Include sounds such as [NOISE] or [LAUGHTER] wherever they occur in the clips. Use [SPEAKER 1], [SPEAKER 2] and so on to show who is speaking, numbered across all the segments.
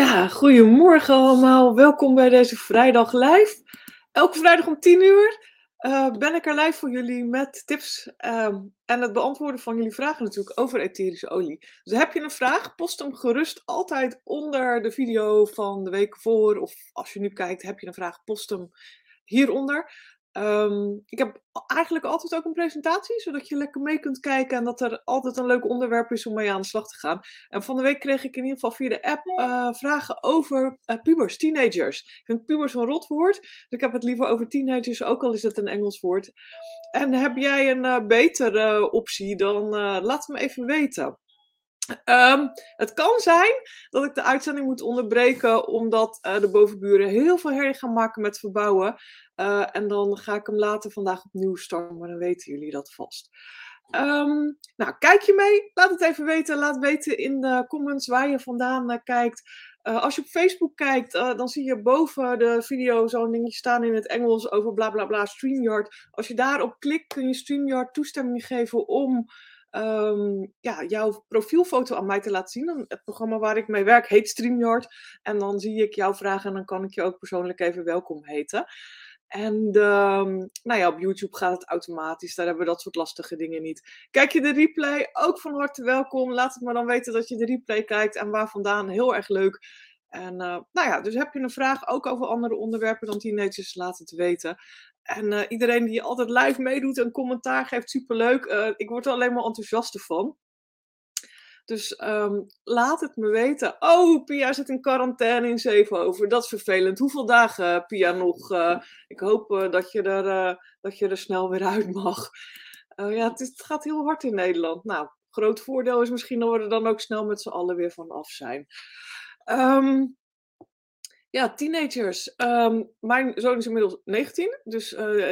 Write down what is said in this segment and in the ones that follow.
[SPEAKER 1] Ja, goedemorgen allemaal. Welkom bij deze vrijdag live. Elke vrijdag om 10 uur uh, ben ik er live voor jullie met tips ehm, en het beantwoorden van jullie vragen natuurlijk over etherische olie. Dus heb je een vraag, post hem gerust altijd onder de video van de week voor. Of als je nu kijkt, heb je een vraag, post hem hieronder. Ehm, ik heb eigenlijk altijd ook een presentatie, zodat je lekker mee kunt kijken en dat er altijd een leuk onderwerp is om mee aan de slag te gaan. En van de week kreeg ik in ieder geval via de app uh, vragen over uh, pubers, teenagers. Ik vind pubers een rotwoord, dus ik heb het liever over teenagers, ook al is het een Engels woord. En heb jij een uh, betere optie, dan laat me even weten. Um, het kan zijn dat ik de uitzending moet onderbreken omdat uh, de bovenburen heel veel herrie gaan maken met verbouwen. Uh, en dan ga ik hem later vandaag opnieuw starten, maar dan weten jullie dat vast. Um, nou, kijk je mee? Laat het even weten. Laat weten in de comments waar je vandaan uh, kijkt. als je op Facebook kijkt, dan zie je boven de video zo'n dingetje staan in het Engels over bla bla bla StreamYard. Als je daarop klikt, kun je StreamYard toestemming geven om um, ja, jouw profielfoto aan mij te laten zien. Het programma waar ik mee werk heet StreamYard. En dan zie ik jouw vragen en dan kan ik je ook persoonlijk even welkom heten. En nou ja, op YouTube gaat het automatisch. Daar hebben we dat soort lastige dingen niet. Kijk je de replay, ook van harte welkom. Laat het me dan weten dat je de replay kijkt en waar vandaan. Heel erg leuk. En uh, nou ja, dus heb je een vraag ook over andere onderwerpen dan teenagers, laat het weten. En uh, iedereen die altijd live meedoet en commentaar geeft, superleuk. Uh, ik word er alleen maar enthousiast van. Dus um, laat het me weten. Oh, Pia zit in quarantaine in Zevenhoven. Dat is vervelend. Hoeveel dagen, Pia, nog? Ik hoop dat, je er, dat je er snel weer uit mag. ja, het, gaat heel hard in Nederland. Nou, groot voordeel is misschien dat we er dan ook snel met z'n allen weer van af zijn. Um, ja, teenagers. Um, mijn zoon is inmiddels 19, dus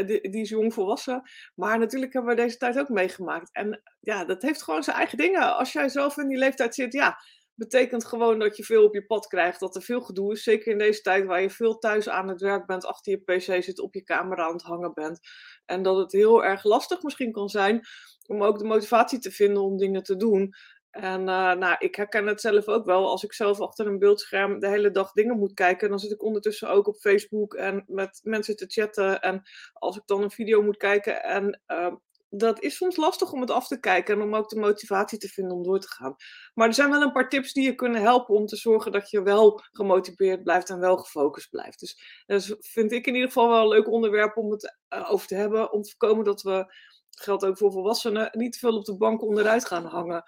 [SPEAKER 1] die, die, is jong volwassen. Maar natuurlijk hebben we deze tijd ook meegemaakt. En ja, dat heeft gewoon zijn eigen dingen. Als jij zelf in die leeftijd zit, ja, betekent gewoon dat je veel op je pad krijgt. Dat er veel gedoe is. Zeker in deze tijd waar je veel thuis aan het werk bent, achter je pc zit, op je camera aan het hangen bent. En dat het heel erg lastig misschien kan zijn om ook de motivatie te vinden om dingen te doen. En uh, nou, ik herken het zelf ook wel. Als ik zelf achter een beeldscherm de hele dag dingen moet kijken, dan zit ik ondertussen ook op Facebook en met mensen te chatten. En als ik dan een video moet kijken en uh, dat is soms lastig om het af te kijken en om ook de motivatie te vinden om door te gaan. Maar er zijn wel een paar tips die je kunnen helpen om te zorgen dat je wel gemotiveerd blijft en wel gefocust blijft. Dus dat vind ik in ieder geval wel een leuk onderwerp om het uh, over te hebben. Om te voorkomen dat we, geldt ook voor volwassenen, niet te veel op de bank onderuit gaan hangen.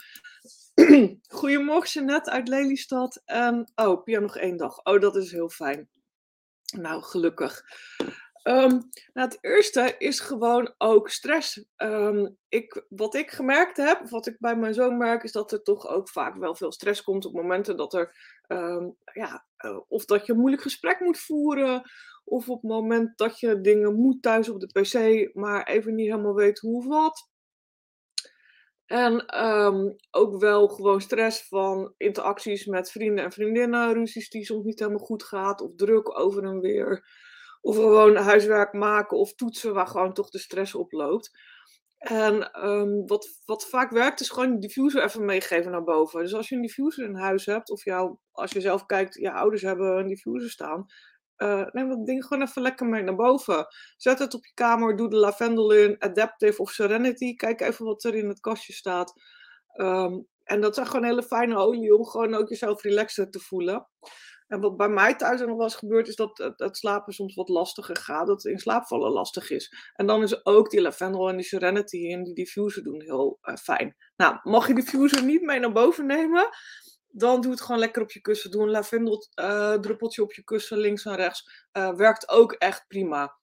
[SPEAKER 1] [CLEARS THROAT] Goedemorgen Jeanette uit Lelystad. En, oh, Pia nog één dag. Oh, dat is heel fijn. Nou, gelukkig. Um, het eerste is gewoon ook stress. Um, ik, wat ik gemerkt heb, wat ik bij mijn zoon merk, is dat er toch ook vaak wel veel stress komt op momenten dat er, um, ja, uh, of dat je een moeilijk gesprek moet voeren, of op het moment dat je dingen moet thuis op de pc, maar even niet helemaal weet hoe of wat. En ook wel gewoon stress van interacties met vrienden en vriendinnen, ruzies die soms niet helemaal goed gaat, of druk over en weer. Of gewoon huiswerk maken of toetsen waar gewoon toch de stress oploopt. En um, wat, wat vaak werkt is gewoon een diffuser even meegeven naar boven. Dus als je een diffuser in huis hebt, of jou, als je zelf kijkt, je ouders hebben een diffuser staan, uh, neem dat ding gewoon even lekker mee naar boven. Zet het op je kamer, doe de lavendel in, Adaptive of Serenity. Kijk even wat er in het kastje staat. Um, en dat zijn gewoon hele fijne olie om gewoon ook jezelf relaxer te voelen. En wat bij mij thuis nog wel eens gebeurt, is dat het, slapen soms wat lastiger gaat. Dat in slaapvallen lastig is. En dan is ook die lavendel en die serenity en die diffuser doen heel uh, fijn. Nou, mag je diffuser niet mee naar boven nemen, dan doe het gewoon lekker op je kussen. Doe een lavendel druppeltje op je kussen, links en rechts. Uh, werkt ook echt prima.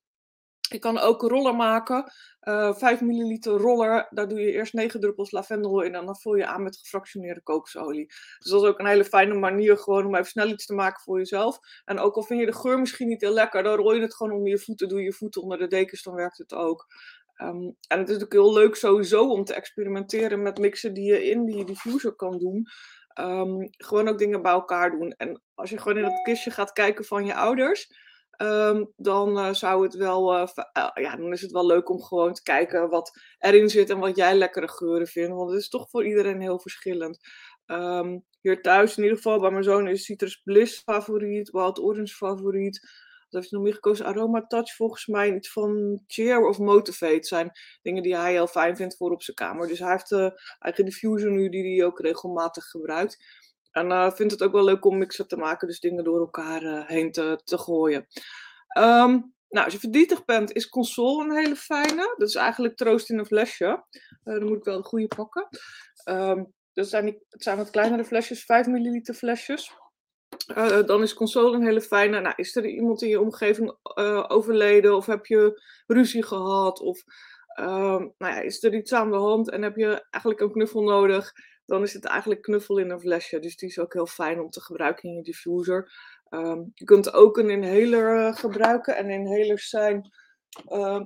[SPEAKER 1] Je kan ook een roller maken. Uh, 5 milliliter roller. Daar doe je eerst 9 druppels lavendel in. En dan vul je aan met gefractioneerde kokosolie. Dus dat is ook een hele fijne manier gewoon om even snel iets te maken voor jezelf. En ook al vind je de geur misschien niet heel lekker. Dan rol je het gewoon onder je voeten. Doe je voeten onder de dekens. Dan werkt het ook. Um, en het is natuurlijk heel leuk sowieso om te experimenteren met mixen die je in die diffuser kan doen. Um, gewoon ook dingen bij elkaar doen. En als je gewoon in dat kistje gaat kijken van je ouders, um, dan uh, zou het wel, uh, uh, ja, dan is het wel leuk om gewoon te kijken wat erin zit en wat jij lekkere geuren vindt. Want het is toch voor iedereen heel verschillend. Ehm, hier thuis in ieder geval, bij mijn zoon is Citrus Bliss favoriet, Wild Orange favoriet. Wat heeft hij nog meer gekozen? Aroma Touch volgens mij. Iets van Cheer of Motivate zijn dingen die hij heel fijn vindt voor op zijn kamer. Dus hij heeft uh, eigen diffuser nu die hij ook regelmatig gebruikt. En uh, vindt het ook wel leuk om mixen te maken, dus dingen door elkaar uh, heen te, gooien. Um, nou, als je verdrietig bent, is console een hele fijne. Dat is eigenlijk troost in een flesje. dan moet ik wel de goede pakken. Um, dat zijn het zijn wat kleinere flesjes, 5 milliliter flesjes. Dan is console een hele fijne. Nou, is er iemand in je omgeving overleden? Of heb je ruzie gehad? Of uh, nou ja, is er iets aan de hand en heb je eigenlijk een knuffel nodig? Dan is het eigenlijk knuffel in een flesje. Dus die is ook heel fijn om te gebruiken in je diffuser. Um, je kunt ook een inhaler eh, gebruiken. En inhalers zijn ehm,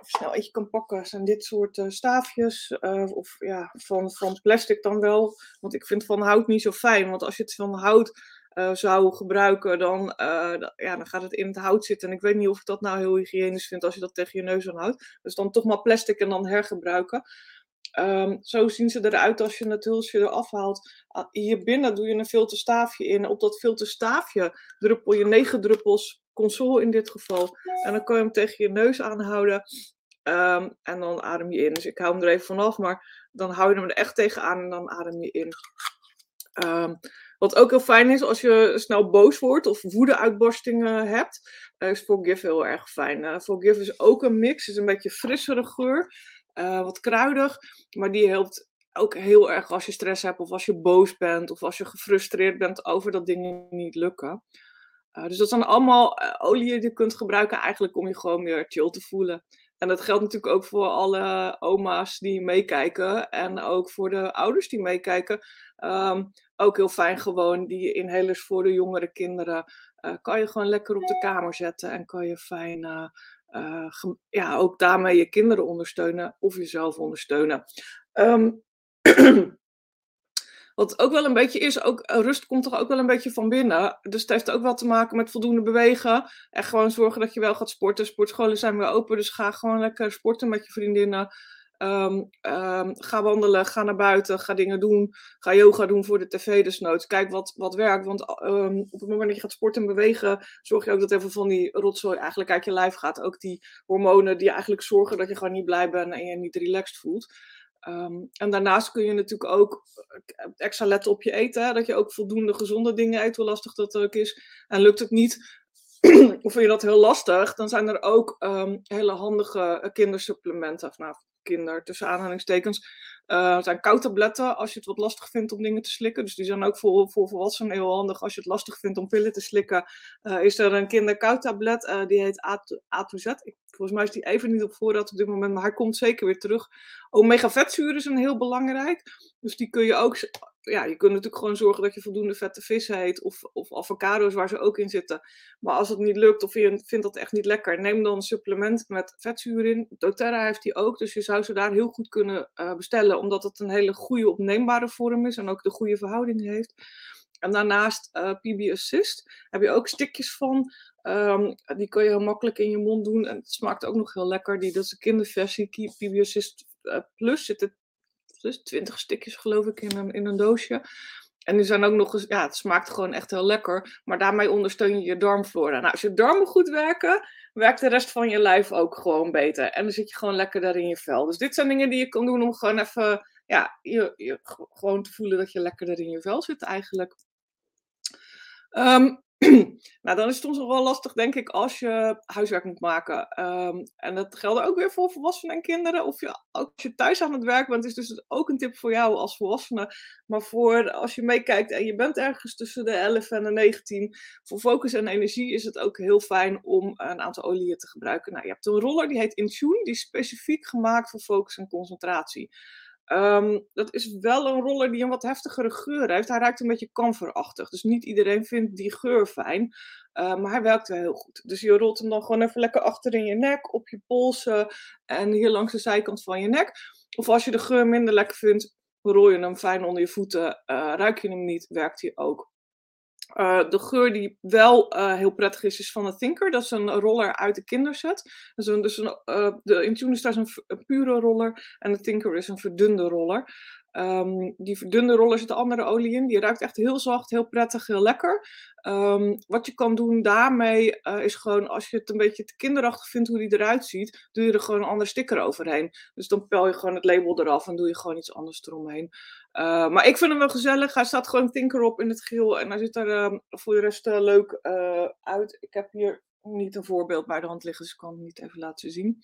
[SPEAKER 1] snel eentje kan pakken, zijn dit soort uh, staafjes. Uh, of ja, van, van plastic dan wel. Want ik vind van hout niet zo fijn. Want als je het van hout zou gebruiken, dan, ja, dan gaat het in het hout zitten. En ik weet niet of ik dat nou heel hygiënisch vind als je dat tegen je neus aanhoudt. Dus dan toch maar plastic en dan hergebruiken. Um, zo zien ze eruit als je het hulsje eraf haalt. Hier binnen doe je een filterstaafje in. Op dat filterstaafje druppel je negen druppels console in dit geval. En dan kan je hem tegen je neus aanhouden. Um, en dan adem je in. Dus ik hou hem er even vanaf, maar dan hou je hem er echt tegen aan en dan adem je in. Um, wat ook heel fijn is als je snel boos wordt of woede-uitbarstingen hebt, uh, is Forgive heel erg fijn. Uh, is ook een mix, is een beetje frissere geur, uh, wat kruidig, maar die helpt ook heel erg als je stress hebt of als je boos bent of als je gefrustreerd bent over dat dingen niet lukken. Uh, dus dat zijn allemaal uh, oliën die je kunt gebruiken eigenlijk om je gewoon weer chill te voelen. En dat geldt natuurlijk ook voor alle oma's die meekijken en ook voor de ouders die meekijken. Um, ook heel fijn gewoon die inhalers voor de jongere kinderen. Kan je gewoon lekker op de kamer zetten en kan je fijn ja, ook daarmee je kinderen ondersteunen of jezelf ondersteunen. Um, [CLEARS THROAT] Wat ook wel een beetje is, ook, eh, rust komt toch ook wel een beetje van binnen. Dus het heeft ook wel te maken met voldoende bewegen. En gewoon zorgen dat je wel gaat sporten. Sportscholen zijn weer open, dus ga gewoon lekker sporten met je vriendinnen. Um, um, ga wandelen, ga naar buiten, ga dingen doen. Ga yoga doen voor de tv desnoods. Kijk wat, wat werkt, want um, op het moment dat je gaat sporten en bewegen... zorg je ook dat even van die rotzooi eigenlijk uit je lijf gaat. Ook die hormonen die eigenlijk zorgen dat je gewoon niet blij bent en je niet relaxed voelt. En daarnaast kun je natuurlijk ook eh, extra letten op je eten. Dat je ook voldoende gezonde dingen eet, hoe lastig dat ook is. En lukt het niet, [CLEARS THROAT] of vind je dat heel lastig, dan zijn er ook hele handige kindersupplementen. Nou, kinder, tussen aanhalingstekens. Uh, zijn koudtabletten als je het wat lastig vindt om dingen te slikken. Dus die zijn ook voor, voor volwassenen heel handig. Als je het lastig vindt om pillen te slikken, uh, is er een kinderkoudtablet. Uh, die heet A, to Z. Ik, volgens mij is die even niet op voorraad op dit moment, maar hij komt zeker weer terug. Omega-vetzuren zijn heel belangrijk. Dus die kun je ook ja, je kunt natuurlijk gewoon zorgen dat je voldoende vette vis eet. Of, of avocado's waar ze ook in zitten. Maar als het niet lukt of je vindt dat echt niet lekker, neem dan een supplement met vetzuur in. doTERRA heeft die ook, dus je zou ze daar heel goed kunnen bestellen. Omdat het een hele goede opneembare vorm is en ook de goede verhouding heeft. En daarnaast uh, eh, PB Assist heb je ook stikjes van. Um, die kun je heel makkelijk in je mond doen. En het smaakt ook nog heel lekker. Die, dat is de kinderversie. PB Assist uh, Plus zitten dus 20 stikjes geloof ik in in een doosje. En die zijn ook nog eens, ja, het smaakt gewoon echt heel lekker. Maar daarmee ondersteun je je darmflora. Nou, als je darmen goed werken, werkt de rest van je lijf ook gewoon beter. En dan zit je gewoon lekker daar in je vel. Dus dit zijn dingen die je kan doen om gewoon even, ja, je, je, gewoon te voelen dat je lekker daar in je vel zit eigenlijk. Um, [CLEARS THROAT] nou, dan is het soms nog wel lastig, denk ik, als je huiswerk moet maken. Um, en dat geldt ook weer voor volwassenen en kinderen. Of je, als je thuis aan het werk bent, is dus ook een tip voor jou als volwassene. Maar voor als je meekijkt en je bent ergens tussen de 11 en de 19, voor focus en energie is het ook heel fijn om een aantal oliën te gebruiken. Nou, je hebt een roller die heet Intune, die is specifiek gemaakt voor focus en concentratie. Um, dat is wel een roller die een wat heftigere geur heeft. Hij ruikt een beetje kamferachtig. Dus niet iedereen vindt die geur fijn. Uh, maar hij werkt wel heel goed. Dus je rolt hem dan gewoon even lekker achter in je nek, op je polsen en hier langs de zijkant van je nek. Of als je de geur minder lekker vindt, rol je hem fijn onder je voeten. Uh, ruik je hem niet, werkt hij ook. Uh, de geur die wel uh, heel prettig is, is van de Thinker. Dat is een roller uit de kinderset. Dus, een, dus een, uh, de Intune is een, een, pure roller en de Thinker is een verdunde roller. Um, die verdunde roller zit andere olie in. Die ruikt echt heel zacht, heel prettig, heel lekker. Um, wat je kan doen daarmee uh, is gewoon, als je het een beetje te kinderachtig vindt hoe die eruit ziet, doe je er gewoon een ander sticker overheen. Dus dan pel je gewoon het label eraf en doe je gewoon iets anders eromheen. Uh, maar ik vind hem wel gezellig. Hij staat gewoon Tinker op in het geel en hij ziet er uh, voor de rest uh, leuk uit. Ik heb hier niet een voorbeeld bij de hand liggen, dus ik kan het niet even laten zien.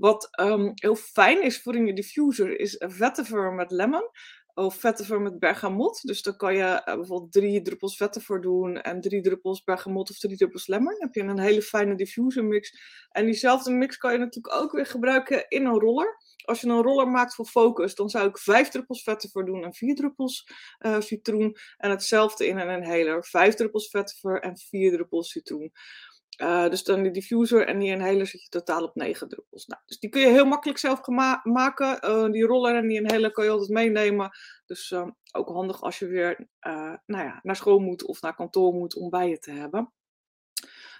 [SPEAKER 1] Wat um, heel fijn is voor in je diffuser is vetiver met lemon of vetiver met bergamot. Dus dan kan je uh, bijvoorbeeld drie druppels vetiver doen en drie druppels bergamot of drie druppels lemon. Dan heb je een hele fijne diffuser mix. En diezelfde mix kan je natuurlijk ook weer gebruiken in een roller. Als je een roller maakt voor focus, dan zou ik vijf druppels vetiver doen en vier druppels uh, citroen. En hetzelfde in een inhaler. Vijf druppels vetiver en vier druppels citroen. Uh, dus dan die diffuser en die inhaler zit je totaal op 9 druppels. Nou, dus die kun je heel makkelijk zelf maken. Uh, die roller en die inhaler kan je altijd meenemen. Dus uh, ook handig als je weer nou ja, naar school moet of naar kantoor moet om bij je te hebben.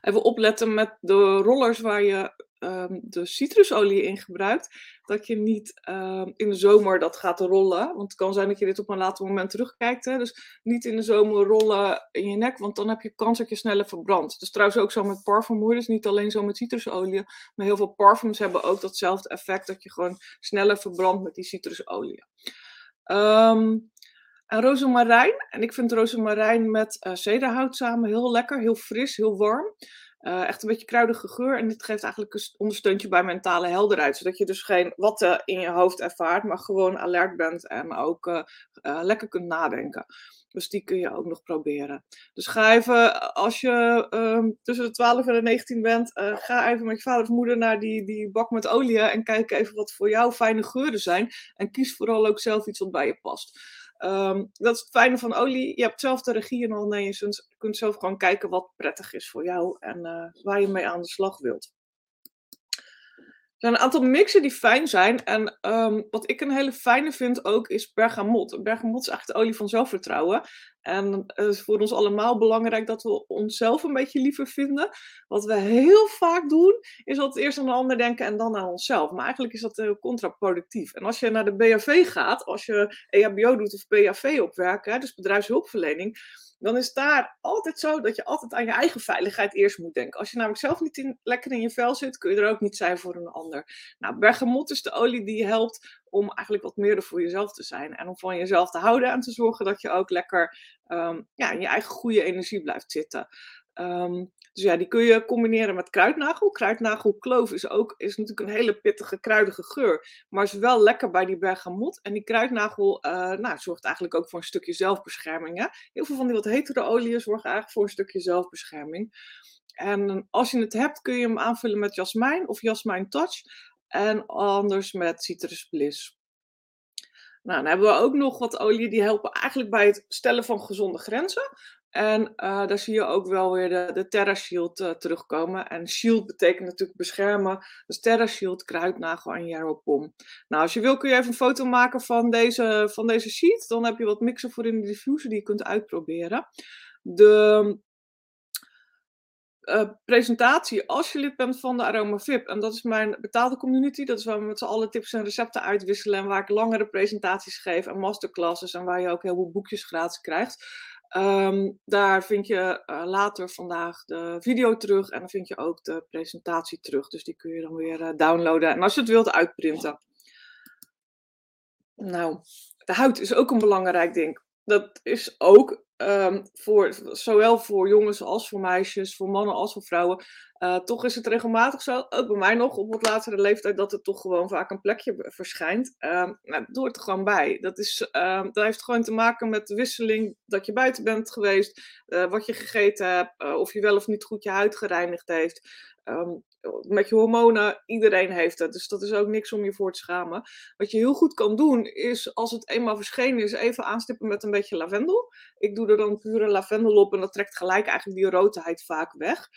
[SPEAKER 1] Even opletten met de rollers waar je um, de citrusolie in gebruikt. Dat je niet um, in de zomer dat gaat rollen. Want het kan zijn dat je dit op een later moment terugkijkt. Hè? Dus niet in de zomer rollen in je nek. Want dan heb je kans dat je sneller verbrandt. Dus trouwens ook zo met parfum Dus niet alleen zo met citrusolie. Maar heel veel parfums hebben ook datzelfde effect. Dat je gewoon sneller verbrandt met die citrusolie. Um, en rozemarijn. En ik vind rozemarijn met uh, samen heel lekker, heel fris, heel warm. Uh, echt een beetje kruidige geur. En dit geeft eigenlijk een ondersteuntje bij mentale helderheid. Zodat je dus geen watten in je hoofd ervaart, maar gewoon alert bent en ook uh, uh, lekker kunt nadenken. Dus die kun je ook nog proberen. Dus ga even, als je um, tussen de 12 en de 19 bent, ga even met je vader of moeder naar die, die bak met olie en kijk even wat voor jou fijne geuren zijn. En kies vooral ook zelf iets wat bij je past. Um, dat is het fijne van olie. Je hebt zelf de regie in handen en je kunt zelf gewoon kijken wat prettig is voor jou en uh, waar je mee aan de slag wilt. Er zijn een aantal mixen die fijn zijn. En um, wat ik een hele fijne vind ook is bergamot. Bergamot is eigenlijk de olie van zelfvertrouwen. En het is voor ons allemaal belangrijk dat we onszelf een beetje liever vinden. Wat we heel vaak doen, is altijd eerst aan de ander denken en dan aan onszelf. Maar eigenlijk is dat heel contraproductief. En als je naar de BHV gaat, als je EHBO doet of BHV opwerken, dus bedrijfshulpverlening dan is daar altijd zo dat je altijd aan je eigen veiligheid eerst moet denken. Als je namelijk zelf niet lekker in je vel zit, kun je er ook niet zijn voor een ander. Nou, bergamot is de olie die je helpt om eigenlijk wat meer er voor jezelf te zijn. En om van jezelf te houden en te zorgen dat je ook lekker um, ja, in je eigen goede energie blijft zitten. Um, dus ja, die kun je combineren met kruidnagel. Kruidnagelkloof is ook is natuurlijk een hele pittige, kruidige geur. Maar is wel lekker bij die bergamot. En die kruidnagel uh, nou, zorgt eigenlijk ook voor een stukje zelfbescherming. Hè? Heel veel van die wat hetere oliën zorgen eigenlijk voor een stukje zelfbescherming. En als je het hebt, kun je hem aanvullen met jasmijn of jasmijn touch. En anders met citrus bliss. Nou, dan hebben we ook nog wat olie die helpen eigenlijk bij het stellen van gezonde grenzen. En uh, daar zie je ook wel weer de, Terra Shield uh, terugkomen. En shield betekent natuurlijk beschermen. Dus Terra Shield, kruidnagel en Pom. Nou, als je wil kun je even een foto maken van deze, van deze sheet. Dan heb je wat mixen voor in de diffuser die je kunt uitproberen. De uh, presentatie, als je lid bent van de Aroma VIP, en dat is mijn betaalde community, dat is waar we met z'n allen tips en recepten uitwisselen en waar ik langere presentaties geef en masterclasses en waar je ook heel veel boekjes gratis krijgt. Um, daar vind je uh, later vandaag de video terug en dan vind je ook de presentatie terug. Dus die kun je dan weer uh, downloaden en als je het wilt uitprinten. Nou, de huid is ook een belangrijk ding. Dat is ook um, voor, zowel voor jongens als voor meisjes, voor mannen als voor vrouwen. Uh, toch is het regelmatig zo, ook bij mij nog op wat latere leeftijd, dat het toch gewoon vaak een plekje verschijnt. Uh, nou, dat hoort er gewoon bij. Dat, is, uh, dat heeft gewoon te maken met de wisseling dat je buiten bent geweest, uh, wat je gegeten hebt, uh, of je wel of niet goed je huid gereinigd heeft. Um, met je hormonen, iedereen heeft het. Dus dat is ook niks om je voor te schamen. Wat je heel goed kan doen, is als het eenmaal verschenen is, even aanstippen met een beetje lavendel. Ik doe er dan pure lavendel op en dat trekt gelijk eigenlijk die roodheid vaak weg.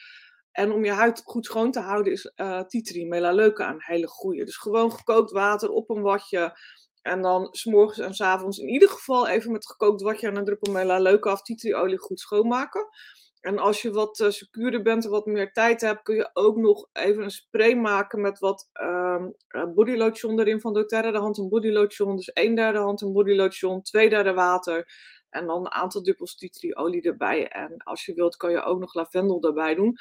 [SPEAKER 1] En om je huid goed schoon te houden is uh, tea tree melaleuca een hele goede. Dus gewoon gekookt water op een watje. En dan s'morgens en avonds in ieder geval even met gekookt watje en een druppel melaleuca of tea tree olie goed schoonmaken. En als je wat uh, secuurder bent en wat meer tijd hebt, kun je ook nog even een spray maken met wat um, body lotion erin van doTERRA. De hand body lotion, dus een derde hand een body lotion, twee derde water. En dan een aantal druppels tea olie erbij. En als je wilt, kan je ook nog lavendel erbij doen.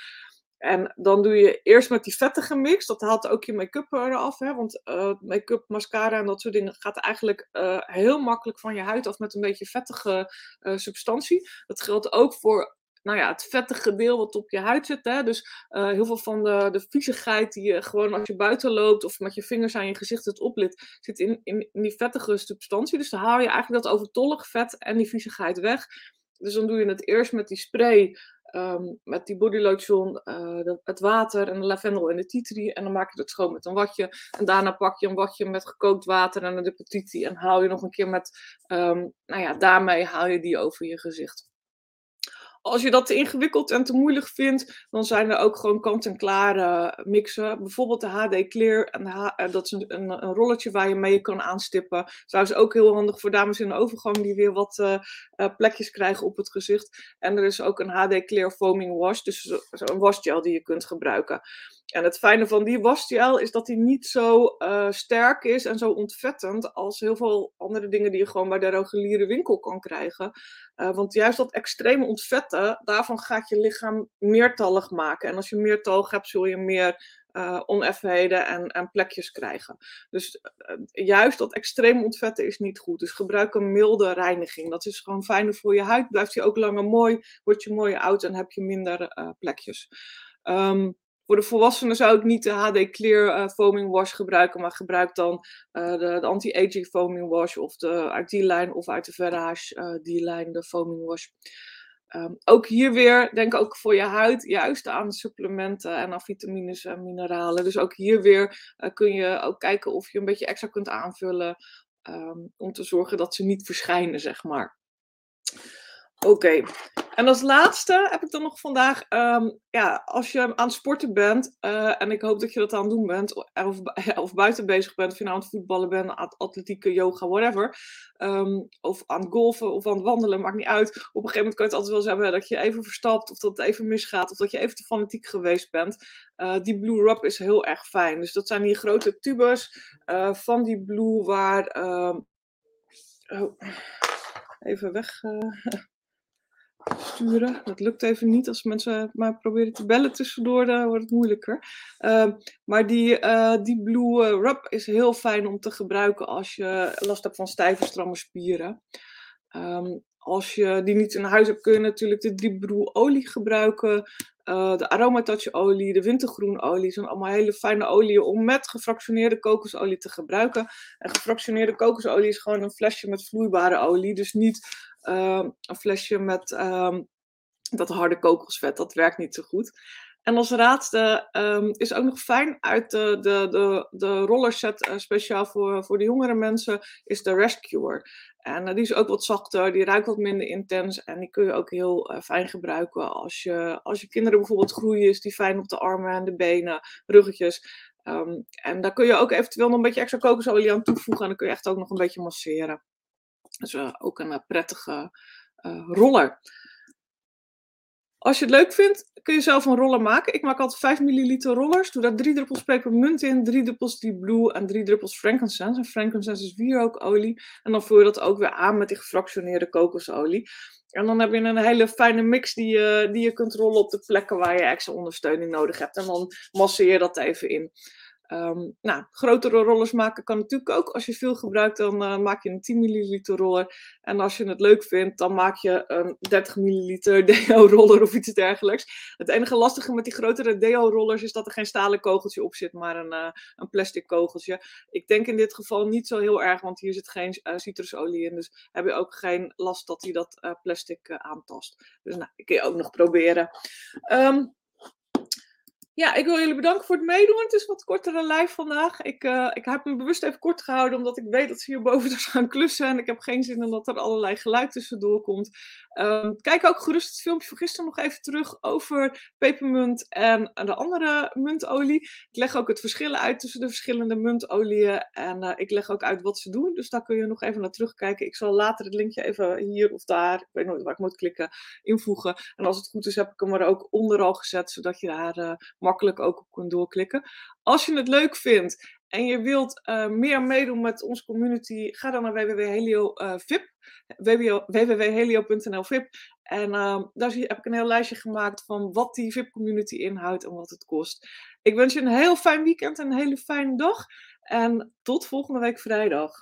[SPEAKER 1] En dan doe je eerst met die vettige mix. Dat haalt ook je make-up eraf. Hè? Want uh, make-up, mascara en dat soort dingen gaat eigenlijk heel makkelijk van je huid af met een beetje vettige substantie. Dat geldt ook voor nou ja, het vettige deel wat op je huid zit. Hè? Dus uh, heel veel van de, de viezigheid die je gewoon als je buiten loopt of met je vingers aan je gezicht het oplitt, zit in, in, die vettige substantie. Dus dan haal je eigenlijk dat overtollig vet en die viezigheid weg. Dus dan doe je het eerst met die spray, um, met die body lotion, uh, het water en de lavendel en de titri. En dan maak je het schoon met een watje. En daarna pak je een watje met gekookt water en de titri. En haal je nog een keer met, um, nou ja, daarmee haal je die over je gezicht. Als je dat te ingewikkeld en te moeilijk vindt, dan zijn er ook gewoon kant-en-klare mixen. Bijvoorbeeld de HD Clear. En eh, dat is een, een, rolletje waar je mee kan aanstippen. Trouwens ook heel handig voor dames in de overgang die weer wat uh, uh, plekjes krijgen op het gezicht. En er is ook een HD Clear Foaming Wash. Dus een wasgel die je kunt gebruiken. En het fijne van die wasgel is dat die niet zo uh, sterk is en zo ontvettend als heel veel andere dingen die je gewoon bij de reguliere winkel kan krijgen. Uh, want juist dat extreme ontvetten, daarvan gaat je lichaam meertallig maken. En als je meertallig hebt, zul je meer uh, oneffenheden en, plekjes krijgen. Dus juist dat extreem ontvetten is niet goed. Dus gebruik een milde reiniging. Dat is gewoon fijner voor je huid. Blijft je ook langer mooi, wordt je mooier oud en heb je minder plekjes. Um, voor de volwassenen zou ik niet de HD Clear uh, foaming wash gebruiken, maar gebruik dan uh, de, de anti-aging foaming wash of de, uit die lijn of uit de Verage uh, die lijn de foaming wash. Um, ook hier weer, denk ook voor je huid, juist aan supplementen en aan vitamines en mineralen. Dus ook hier weer kun je ook kijken of je een beetje extra kunt aanvullen um, om te zorgen dat ze niet verschijnen, zeg maar. Oké. En als laatste heb ik dan nog vandaag, um, ja, als je aan het sporten bent, uh, en ik hoop dat je dat aan het doen bent, of, [LAUGHS] of buiten bezig bent, of je nou aan het voetballen bent, aan atletieke, yoga, whatever, um, of aan het golfen of aan het wandelen, maakt niet uit. Op een gegeven moment kan je het altijd wel eens hebben dat je even verstapt, of dat het even misgaat, of dat je even te fanatiek geweest bent. Uh, die Blue Rub is heel erg fijn. Dus dat zijn die grote tubes uh, van die Blue waar. oh, even weg [LAUGHS] sturen. Dat lukt even niet. Als mensen maar proberen te bellen tussendoor, dan wordt het moeilijker. Uh, maar die, uh, die Blue Rub is heel fijn om te gebruiken als je last hebt van stijve, stramme spieren. Um, als je die niet in huis hebt, kun je natuurlijk de Deep olie gebruiken. Uh, de aromatouch olie, de wintergroenolie zijn allemaal hele fijne oliën om met gefractioneerde kokosolie te gebruiken. En gefractioneerde kokosolie is gewoon een flesje met vloeibare olie, dus niet uh, een flesje met uh, dat harde kokosvet. Dat werkt niet zo goed. En als laatste um, is ook nog fijn uit de, de, de, de rollerset, uh, speciaal voor, voor de jongere mensen, is de Rescuer. En uh, die is ook wat zachter, die ruikt wat minder intens en die kun je ook heel uh, fijn gebruiken als je, als je kinderen bijvoorbeeld groeien, is die fijn op de armen en de benen, ruggetjes. Um, en daar kun je ook eventueel nog een beetje extra kokosolie aan toevoegen en dan kun je echt ook nog een beetje masseren. Dus ook een prettige roller. Als je het leuk vindt, kun je zelf een roller maken. Ik maak altijd 5 milliliter rollers. Doe daar 3 druppels pepermunt in, 3 druppels Deep Blue en 3 druppels frankincense. En frankincense is wierookolie. En dan vul je dat ook weer aan met die gefractioneerde kokosolie. En dan heb je een hele fijne mix die je, die je kunt rollen op de plekken waar je extra ondersteuning nodig hebt. En dan masseer je dat even in. Um, nou, grotere rollers maken kan natuurlijk ook. Als je veel gebruikt, dan uh, maak je een 10 milliliter roller. En als je het leuk vindt, dan maak je een 30 milliliter [LAUGHS] deo-roller of iets dergelijks. Het enige lastige met die grotere deo-rollers is dat er geen stalen kogeltje op zit, maar een, uh, een plastic kogeltje. Ik denk in dit geval niet zo heel erg, want hier zit geen uh, citrusolie in. Dus heb je ook geen last dat hij dat plastic aantast. Dus nou, ik kun je ook nog proberen. Um, Ja, ik wil jullie bedanken voor het meedoen. Het is wat kortere live vandaag. Ik, uh, ik heb me bewust even kort gehouden, omdat ik weet dat ze hierboven [LAUGHS] dus gaan klussen. En ik heb geen zin in dat er allerlei geluid tussendoor komt. Um, kijk ook gerust het filmpje van gisteren nog even terug over pepermunt en de andere muntolie. Ik leg ook het verschil uit tussen de verschillende muntolieën. En uh, ik leg ook uit wat ze doen. Dus daar kun je nog even naar terugkijken. Ik zal later het linkje even hier of daar, ik weet nooit waar ik moet klikken, invoegen. En als het goed is, heb ik hem er ook onder al gezet, zodat je daar uh, makkelijk ook op kunt doorklikken. Als je het leuk vindt en je wilt uh, meer meedoen met onze community, ga dan naar www.helio.vip, uh, www.helio.nl VIP. En uh, daar heb ik een heel lijstje gemaakt van wat die VIP-community inhoudt en wat het kost. Ik wens je een heel fijn weekend en een hele fijne dag. En tot volgende week vrijdag.